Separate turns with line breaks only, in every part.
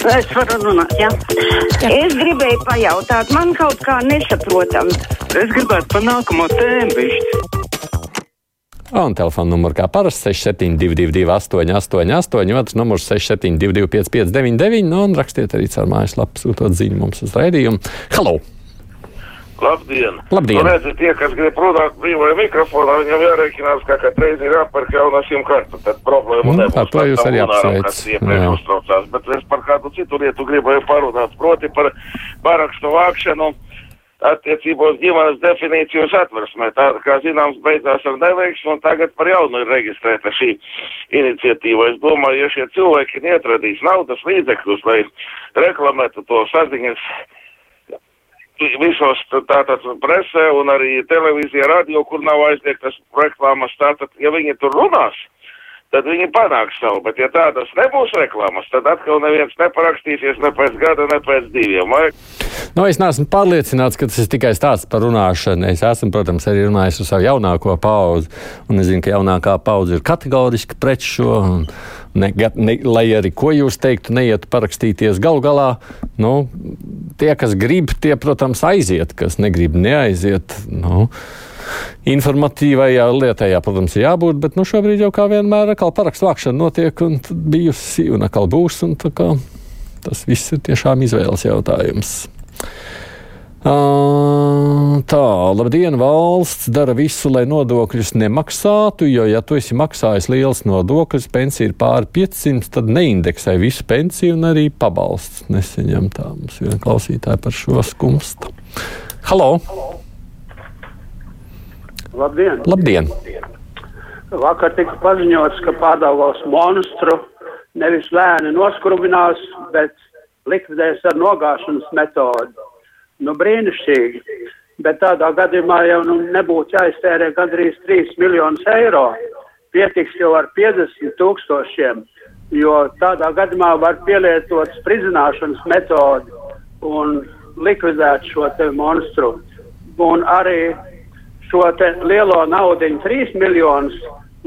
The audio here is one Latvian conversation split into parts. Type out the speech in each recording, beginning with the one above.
Es varu runāt, jā. jā. Es gribēju pajautāt, man kaut kā nesaprotam.
Es gribētu pa nākamo tēmu bišķi.
Un telefona numurs kā parasti 6722, 888, otrs numurs 6722, 559, nu, un rakstiet arī caur mājaslapu, sūtot ziņu mums uz raidījumu. Halo!
Labdien!
Labdien.
Nu, redziet, tie, kas grib runāt brīvajā mikrofonā, viņam jārēķinās, ka katru reizi ir jāpērk jauna SIM karta. Tad problēma
Nu,
nebūs.
ar to jūs arī apsveic.
Kas iepriekš
Jā.
uztraucās. Bet es par kādu citu lietu gribēju parunāt, proti par parakstu vākšanu. Attiecībā uz ģimenes definīciju satversmē. Tā, kā zināms, beidzās ar neveiksmu, un tagad par jaunu ir reģistrēta šī iniciatīva. Es domāju, ja šie cilvēki neatradīs naudas līdzekļus, lai reklamētu to saziņas visos tātad presē un arī televīzijā, radio, kur nav aizliegtas reklāmas, tātad, ja viņi tur runās, tad viņi panāks savu, bet ja tādas nebūs reklāmas, tad atkal neviens neparakstīsies ne pēc gada, ne pēc diviem. Vai?
Nu, es neesmu pārliecināts, ka tas ir tikai stāsts par runāšanu. Es esmu, protams, arī runājis ar savu jaunāko paudzi. Un es zinu, ka jaunākā paudze ir kategoriski pret šo. un Ne, ne, lai arī ko jūs teiktu, neietu parakstīties galu galā. Nu, tie, kas grib, tie, protams, aiziet, kas negrib, neaiziet. Nu, informatīvajā lietai, jā, protams, ir jābūt, bet nu, šobrīd jau kā vienmēr atkal parakstu vākšana notiek un bijusi un atkal būs. Un kā tas viss ir tiešām izvēles jautājums. Tā, labdien, valsts dara visu, lai nodokļus nemaksātu, jo, ja tu esi maksājis liels nodokļus, pensija ir pāri 500, tad neindeksē visu pensiju un arī pabalsts neseņem. Tā mums ir viena klausītāja par šo skumstu. Halo!
Labdien!
Labdien!
Vakar tika paziņots, ka pārdevos monstru nevis lēni noskrubinās, bet likvidēs ar nogāšanas metodi. Nu, brīnišķīgi. Bet tādā gadījumā jau nu, nebūtu jāiztērē gandrīz 3 miljonus eiro. Pietiks jau ar 50 tūkstošiem, jo tādā gadījumā var pielietot spridzināšanas metodi un likvidēt šo monstru. Un arī šo lielo naudiņu, 3 miljonus,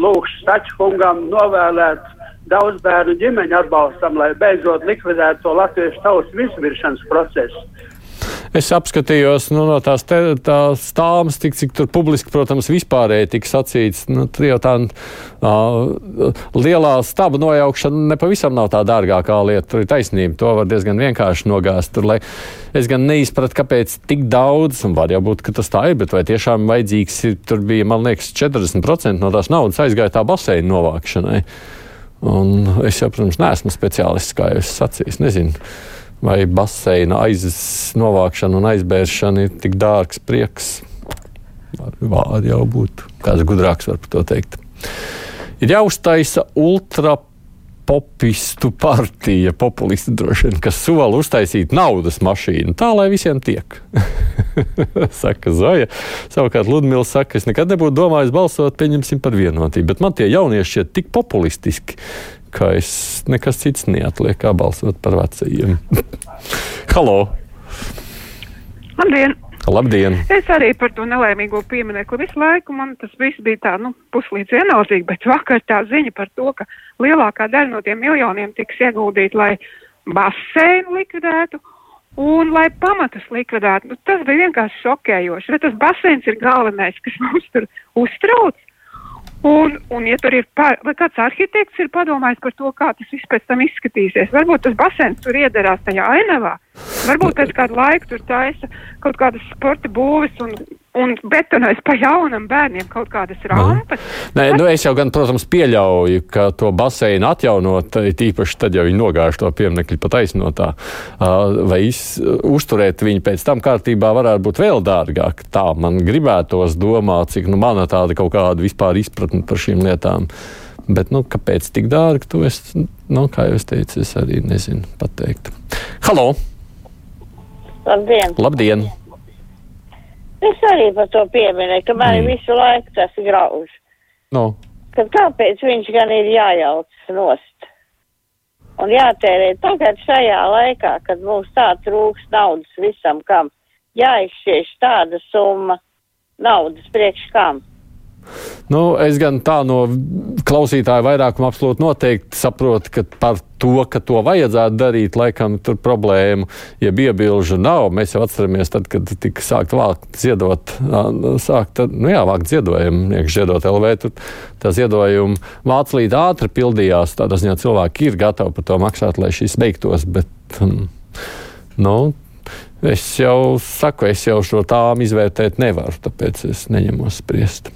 lūkšu Stačkungam novēlēt daudz bērnu ģimeņu atbalstam, lai beidzot likvidētu to latviešu tautas visviršanas procesu.
Es apskatījos nu, no tās, te, tās stāvas, tik, cik tur publiski, protams, vispārēji tika sacīts. Nu, tur jau tā uh, lielā staba nojaukšana nepavisam nav tā dārgākā lieta. Tur ir taisnība. To var diezgan vienkārši nogāzt. Tur, es gan neizpratu, kāpēc tik daudz, un var jau būt, ka tas tā ir, bet vai tiešām vajadzīgs ir, tur bija, man liekas, 40% no tās naudas aizgāja tā baseina novākšanai. Un es jau, protams, neesmu speciālists, kā jau es sacīju. Nezinu vai baseina aiznovākšana un aizbēršana ir tik dārgs prieks. Var jau būt. Kāds gudrāks var par to teikt. Ir jāuztaisa ultra. Popistu partija, populisti droši vien, kas sola uztaisīt naudas mašīnu, tā lai visiem tiek. saka Zoja. Savukārt Ludmila saka, es nekad nebūtu domājis balsot, pieņemsim par vienotību, bet man tie jaunieši šķiet tik populistiski, ka es nekas cits neatliek, kā balsot par vecajiem. Halo!
Labdien!
Labdien!
Es arī par to nelaimīgo pieminiektu visu laiku. Man tas viss bija tā, nu, puslīdz vienaldzīgi, bet vakar tā ziņa par to, ka lielākā daļa no tiem miljoniem tiks ieguldīta, lai baseinu likvidētu un lai pamatus likvidētu. Nu, tas bija vienkārši šokējoši. Bet tas baseins ir galvenais, kas mums tur uztrauc. Un, un ja tur ir, par, vai kāds arhitekts ir padomājis par to, kā tas viss pēc tam izskatīsies, varbūt tas basēns tur iederās tajā ainavā, varbūt pēc kādu laiku tur taisa kaut kādas sporta būves un, un betonēs pa jaunam bērniem kaut kādas rampas.
Nē, nu es jau gan, protams, pieļauju, ka to baseinu atjaunot, tīpaši tad, ja viņi nogāž to pieminekļu pat aiznotā, vai iz, uzturēt viņu pēc tam kārtībā varētu būt vēl dārgāk. Tā man gribētos domāt, cik nu, mana tāda kaut kāda vispār izpratne par šīm lietām. Bet, nu, kāpēc tik dārgi, to es, nu, kā jau es teicu, es arī nezinu pateikt. Halo!
Labdien!
Labdien.
Es arī par to pieminu, ka man mm. visu laiku tas grauž.
No.
Kad kāpēc viņš gan ir jājauc nost? Un jātērē tagad šajā laikā, kad mums tā trūks naudas visam, kam jāizšķieš tāda summa naudas priekš kam.
Nu, es gan tā no klausītāja vairākuma absolūti noteikti saprotu, ka par to, ka to vajadzētu darīt, laikam tur problēmu, ja iebilžu nav. Mēs jau atceramies, tad, kad tika sākt vākt ziedot, sākt, nu jā, vākt ziedojumu, iekš ziedot LV, tur tā ziedojuma vāc līdz ātri pildījās. Tādā ziņā cilvēki ir gatavi par to maksāt, lai šis beigtos, bet, um, nu, es jau saku, es jau šo tām izvērtēt nevaru, tāpēc es neņemos spriest.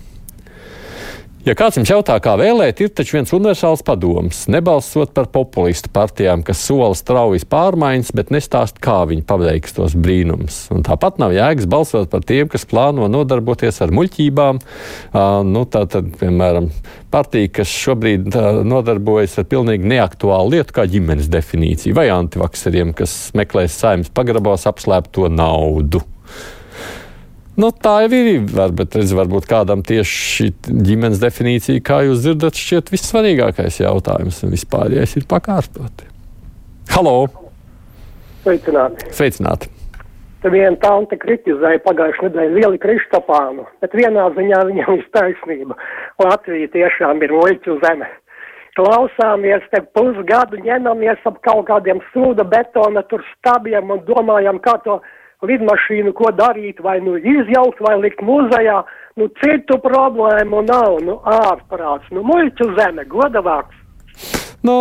Ja kāds jums jautā, kā vēlēt, ir taču viens universāls padoms. Nebalsot par populistu partijām, kas sola straujas pārmaiņas, bet nestāst, kā viņi paveiks tos brīnums. Un tāpat nav jēgas balsot par tiem, kas plāno nodarboties ar muļķībām. Uh, nu, tā tad, piemēram, partija, kas šobrīd uh, nodarbojas ar pilnīgi neaktuālu lietu, kā ģimenes definīciju, vai antivakseriem, kas meklēs saimnes pagrabos apslēpto naudu. Nu, tā jau ir. Varbūt, redz, varbūt kādam tieši šī ģimenes definīcija, kā jūs dzirdat, šķiet vissvarīgākais jautājums un vispārējais ir pakārtoti. Halo!
Sveicināti!
Sveicināti.
Te viena tante kritizēja pagājušajā nedēļā lielu Kristapānu, bet vienā ziņā viņam ir taisnība. Latvija tiešām ir muļķu zeme. Klausāmies te pusgadu, ņemamies ap kaut kādiem sūda betona tur stabiem un domājam, kā to lidmašīnu, ko darīt, vai nu izjaukt, vai likt muzejā. Nu, citu problēmu nav, nu, ārprāts, nu, muļķu zeme, godavāks.
Nu,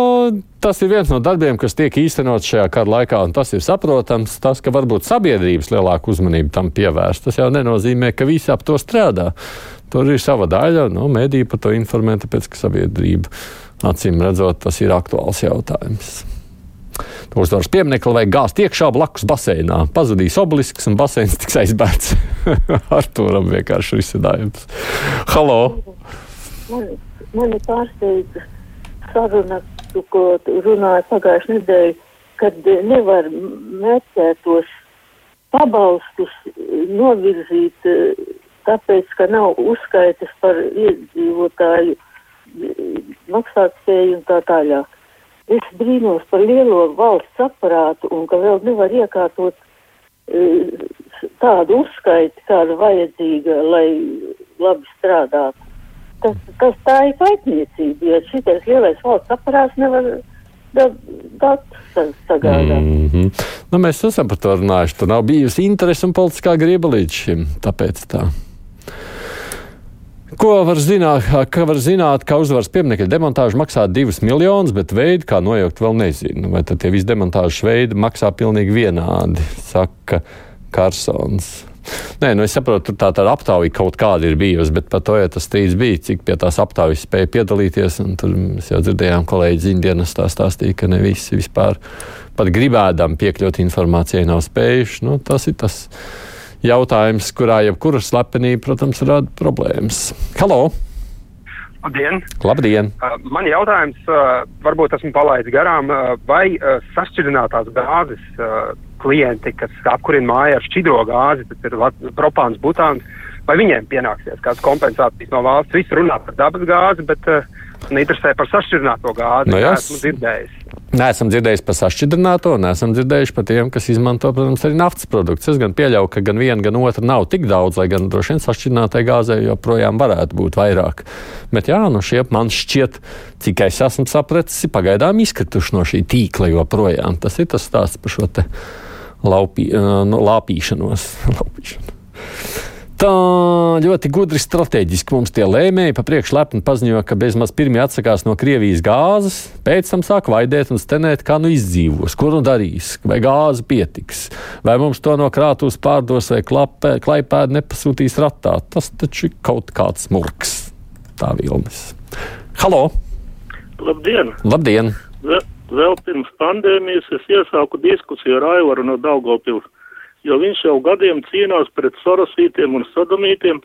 tas ir viens no darbiem, kas tiek īstenots šajā kara laikā, un tas ir saprotams. Tas, ka varbūt sabiedrības lielāka uzmanība tam pievērst, tas jau nenozīmē, ka visi ap to strādā. Tur ir sava daļa, no nu, mēdīja par to informē, tāpēc, ka sabiedrība acīm redzot, tas ir aktuāls jautājums. Uzvaras pieminiekli vajag gāzt iekšā blakus baseinā. Pazudīs obelisks un baseins tiks aizbērts. Arturam vienkārši risinājums. Halo!
Man, mani pārsteidza saruna, ko runāja pagājušajā nedēļā, kad nevar mērķētos pabalstus novirzīt tāpēc, ka nav uzskaitas par iedzīvotāju maksātspēju un tā tālāk. Es brīnos par lielo valsts aparātu un ka vēl nevar iekārtot e, tādu uzskaiti, kāda vajadzīga, lai labi strādātu. Tas, tas tā ir kaitniecība, ja šitais lielais valsts aparāts nevar datus sagādāt. Mm
-hmm. nu, mēs esam par to runājuši. Tur nav bijusi interese un politiskā griba līdz šim. Tāpēc tā. Ko var zināt, ka var zināt, ka uzvaras pieminiekļa demontāža maksā divus miljonus, bet veidu, kā nojaukt, vēl nezinu. Vai tad tie visi demontāžas veidi maksā pilnīgi vienādi, saka Karsons. Nē, nu es saprotu, tur tā tāda aptauja kaut kāda ir bijusi, bet par to jau tas strīds bija, cik pie tās aptaujas spēja piedalīties. Tur mēs jau dzirdējām, kolēģi Zindienas tā stāstīja, ka ne visi vispār pat gribēdam piekļūt informācijai nav spējuši. Nu, tas ir tas jautājums, kurā jebkura slepenība, protams, rada problēmas. Halo!
Labdien!
Labdien.
Uh, man jautājums, uh, varbūt esmu palaidis garām, uh, vai uh, sašķidrinātās gāzes uh, klienti, kas apkurina māju ar šķidro gāzi, tas ir propāns, butāns, vai viņiem pienāksies kādas kompensācijas no valsts? Visi runā par dabas gāzi, bet uh, interesē par sašķidrināto gāzi.
No,
nu esmu dzirdējis.
Neesam dzirdējuši par sašķidrināto, neesam dzirdējuši par tiem, kas izmanto, protams, arī naftas produktus. Es gan pieļauju, ka gan viena, gan otra nav tik daudz, lai gan droši vien sašķidrinātai gāzei joprojām varētu būt vairāk. Bet jā, nu šie man šķiet, cik es esmu sapratis, ir pagaidām izkrituši no šī tīkla joprojām. Tas ir tas stāsts par šo laupī, nu, lāpīšanos. Tā ļoti gudri strateģiski mums tie lēmēji pa priekšu lepni paziņoja, ka bezmaz pirmie atsakās no Krievijas gāzes, pēc tam sāk vaidēt un stenēt, kā nu izdzīvos, ko nu darīs, vai gāze pietiks, vai mums to no krātuves pārdos vai klapē, klaipēdi nepasūtīs ratā. Tas taču ir kaut kāds murks, tā vilnis. Halo!
Labdien!
Labdien!
Vēl, vēl pirms pandēmijas es iesāku diskusiju ar Aivaru no Daugopils jo viņš jau gadiem cīnās pret sorosītiem un sodomītiem,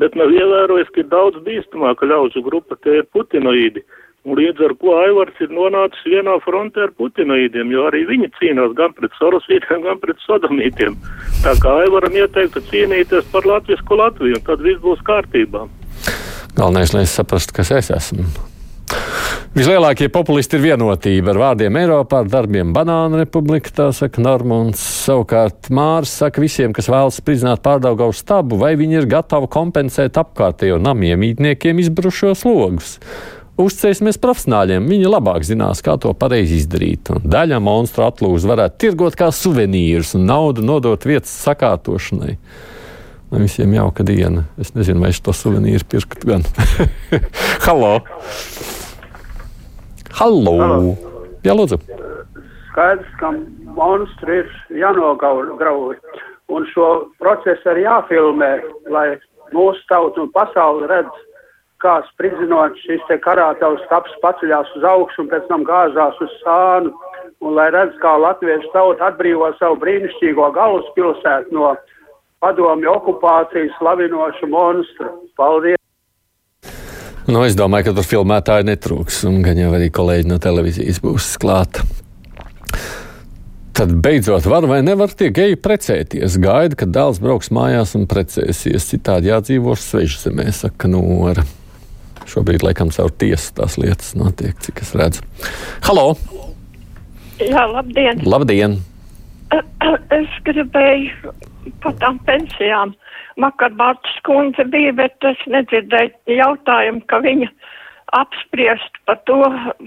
bet nav ievērojis, ka ir daudz bīstamāka ļaužu grupa, tie ir putinoīdi. Un līdz ar ko Aivars ir nonācis vienā frontē ar putinoīdiem, jo arī viņi cīnās gan pret sorosītiem, gan pret sodomītiem. Tā kā Aivaram ieteiktu cīnīties par latvisku Latviju, un tad viss būs kārtībā.
Galvenais, lai es saprastu, kas es esmu. Vislielākie populisti ir vienotība ar vārdiem Eiropā, ar darbiem Banāna republika, tā saka Normons. Savukārt Mārs saka visiem, kas vēlas spridzināt pārdaugavu stabu, vai viņi ir gatavi kompensēt apkārtējo namiem ītniekiem izbrušos logus. Uzticēsimies profesionāļiem, viņi labāk zinās, kā to pareizi izdarīt. Un daļa monstru atlūžas varētu tirgot kā suvenīrus un naudu nodot vietas sakārtošanai. Lai visiem jauka diena. Es nezinu, vai es to suvenīru pirktu gan. Halo! Halo. Jā, lūdzu!
Skaidrs, ka monstri ir jānograuj. Un šo procesu arī jāfilmē, lai mūsu tauta un pasauli redz, kā spridzinot šis te karātavs taps paceļās uz augšu un pēc tam gāzās uz sānu. Un lai redz, kā latviešu tauta atbrīvo savu brīnišķīgo galvaspilsētu no padomju okupācijas slavinošu monstru. Paldies!
Nu, es domāju, ka tur filmētāji netrūks, un gan jau arī kolēģi no televīzijas būs klāta. Tad beidzot var vai nevar tie geji precēties. Gaida, kad dēls brauks mājās un precēsies. Citādi jādzīvo svežzemē, saka Nora. Šobrīd, laikam, caur tiesu tās lietas notiek, cik es redzu. Halo!
Jā, labdien!
Labdien!
Es gribēju par tām pensijām. Vakar Bārtas kundze bija, bet es nedzirdēju jautājumu, ka viņa apspriest par to,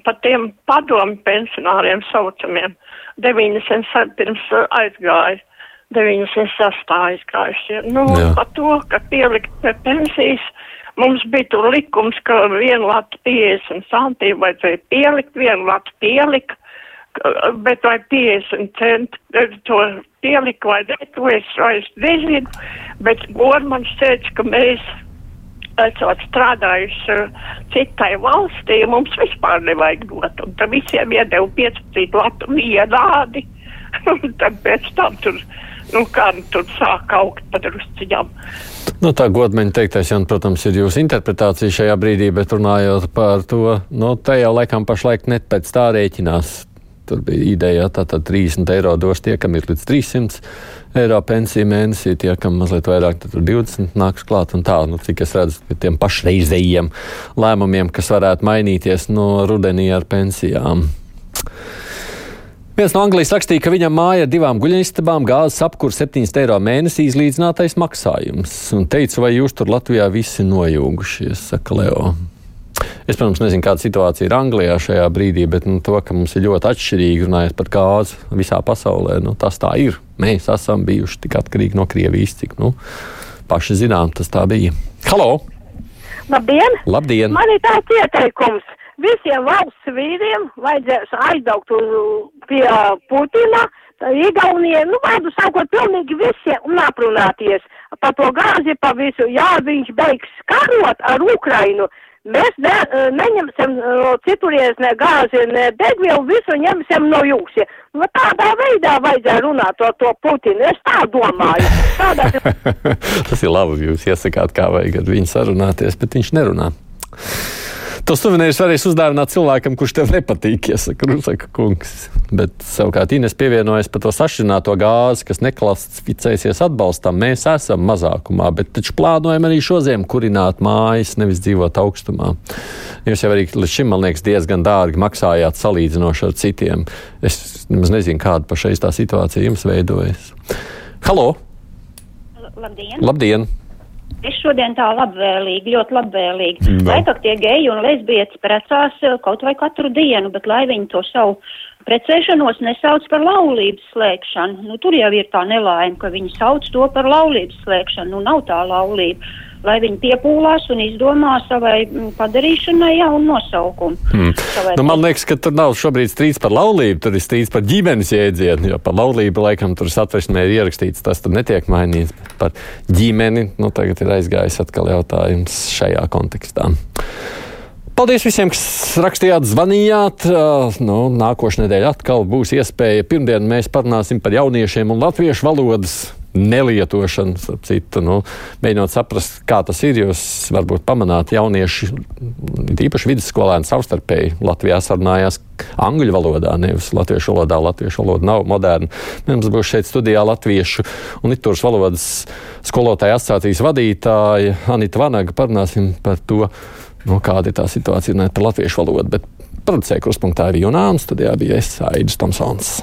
par tiem padomu pensionāriem saucamiem. 90 pirms aizgāja. 96. aizgājušie. Nu, Jā. par to, ka pielikt pie pensijas, mums bija tur likums, ka vienu latu 50 santīmu vajadzēja pielikt, vienu latu pielikt bet vai 50 centi to pielika vai ne, to es vairs nezinu, bet Gormans teica, ka mēs esot strādājuši citai valstī, mums vispār nevajag dot, un tad visiem iedeva 15 latu vienādi, un tad pēc tam tur, nu kā nu tur sāk augt padrusciņām.
Nu, tā godmeņa teiktais, Jan, protams, ir jūsu interpretācija šajā brīdī, bet runājot par to, nu, te jau laikam pašlaik net pēc tā rēķinās Tur bija ideja, ka tātad 30 eiro dos tie, kam ir līdz 300 eiro pensija mēnesī, tie, kam mazliet vairāk, tad 20 nāks klāt. Un tā, nu, cik es redzu, pie tiem pašreizējiem lēmumiem, kas varētu mainīties no rudenī ar pensijām. Viens no Anglijas rakstīja, ka viņam māja ar divām guļamistabām, gāzes apkurs 7 eiro mēnesī izlīdzinātais maksājums. Un teica, vai jūs tur Latvijā visi nojūgušies, saka Leo. Es, protams, nezinu, kāda situācija ir Anglijā šajā brīdī, bet nu, to, ka mums ir ļoti atšķirīgi runājot par gāzi visā pasaulē, nu, tas tā ir. Mēs esam bijuši tik atkarīgi no Krievijas, cik nu, paši zinām, tas tā bija. Halo!
Labdien!
Labdien.
Man ir tāds ieteikums. Visiem valsts vīriem vajadzēs aizbraukt pie Putina, Igauniem, nu, vajag sakot, pilnīgi visiem un aprunāties par to gāzi, par visu. Jā, viņš beigs karot ar Ukrainu. Mēs ne, neņemsim no citurienes ne gāzi, ne degvielu, visu ņemsim no jūsi. Nu, tādā veidā vajadzēja runāt to, to Putinu. Es tā domāju. Tādā...
Tas ir labi, jūs iesakāt, kā vajag ar viņu sarunāties, bet viņš nerunā. Tos suvenīrus varēs uzdāvināt cilvēkam, kurš tev nepatīk, iesaka Rusaka kungs. Bet savukārt Ines pievienojas par to sašķināto gāzi, kas neklasificēsies atbalstam. Mēs esam mazākumā, bet taču plānojam arī šo ziemu kurināt mājas, nevis dzīvot augstumā. Jūs jau arī līdz šim, man liekas, diezgan dārgi maksājāt salīdzinoši ar citiem. Es nemaz nezinu, kāda pašreiz tā situācija jums veidojas. Halo!
Labdien!
Labdien.
Es šodien tā labvēlīgi, ļoti labvēlīgi. No. Lai tā tie geji un lesbietes precās eh, kaut vai katru dienu, bet lai viņi to savu precēšanos nesauc par laulības slēgšanu. Nu, tur jau ir tā nelaime, ka viņi sauc to par laulības slēgšanu. Nu, nav tā laulība lai viņi piepūlās un izdomā savai mm, padarīšanai jaunu nosaukumu. Hmm.
Nu, man liekas, ka tur nav šobrīd strīds par laulību, tur ir strīds par ģimenes jēdzienu, jo par laulību laikam tur satversmē ir ierakstīts, tas tur netiek mainīts. Par ģimeni, nu tagad ir aizgājis atkal jautājums šajā kontekstā. Paldies visiem, kas rakstījāt, zvanījāt. Uh, nu, Nākošais nedēļa atkal būs iespēja. Pirmdien mēs parunāsim par jauniešiem un latviešu valodas nelietošanu, citu, nu, mēģinot saprast, kā tas ir. Jūs varbūt pamanāt, jaunieši, īpaši vidusskolēni savstarpēji Latvijā sarunājās angļu valodā, nevis latviešu valodā. Latviešu valoda nav moderna. Mums būs šeit studijā latviešu un literatūras valodas skolotāja asociācijas vadītāja Anita Vanaga. Parunāsim par to, nu, kāda ir tā situācija par latviešu valodu. Bet Producēja kruspunktā arī Junāns, tad jā, bija es Aidis Tomsons.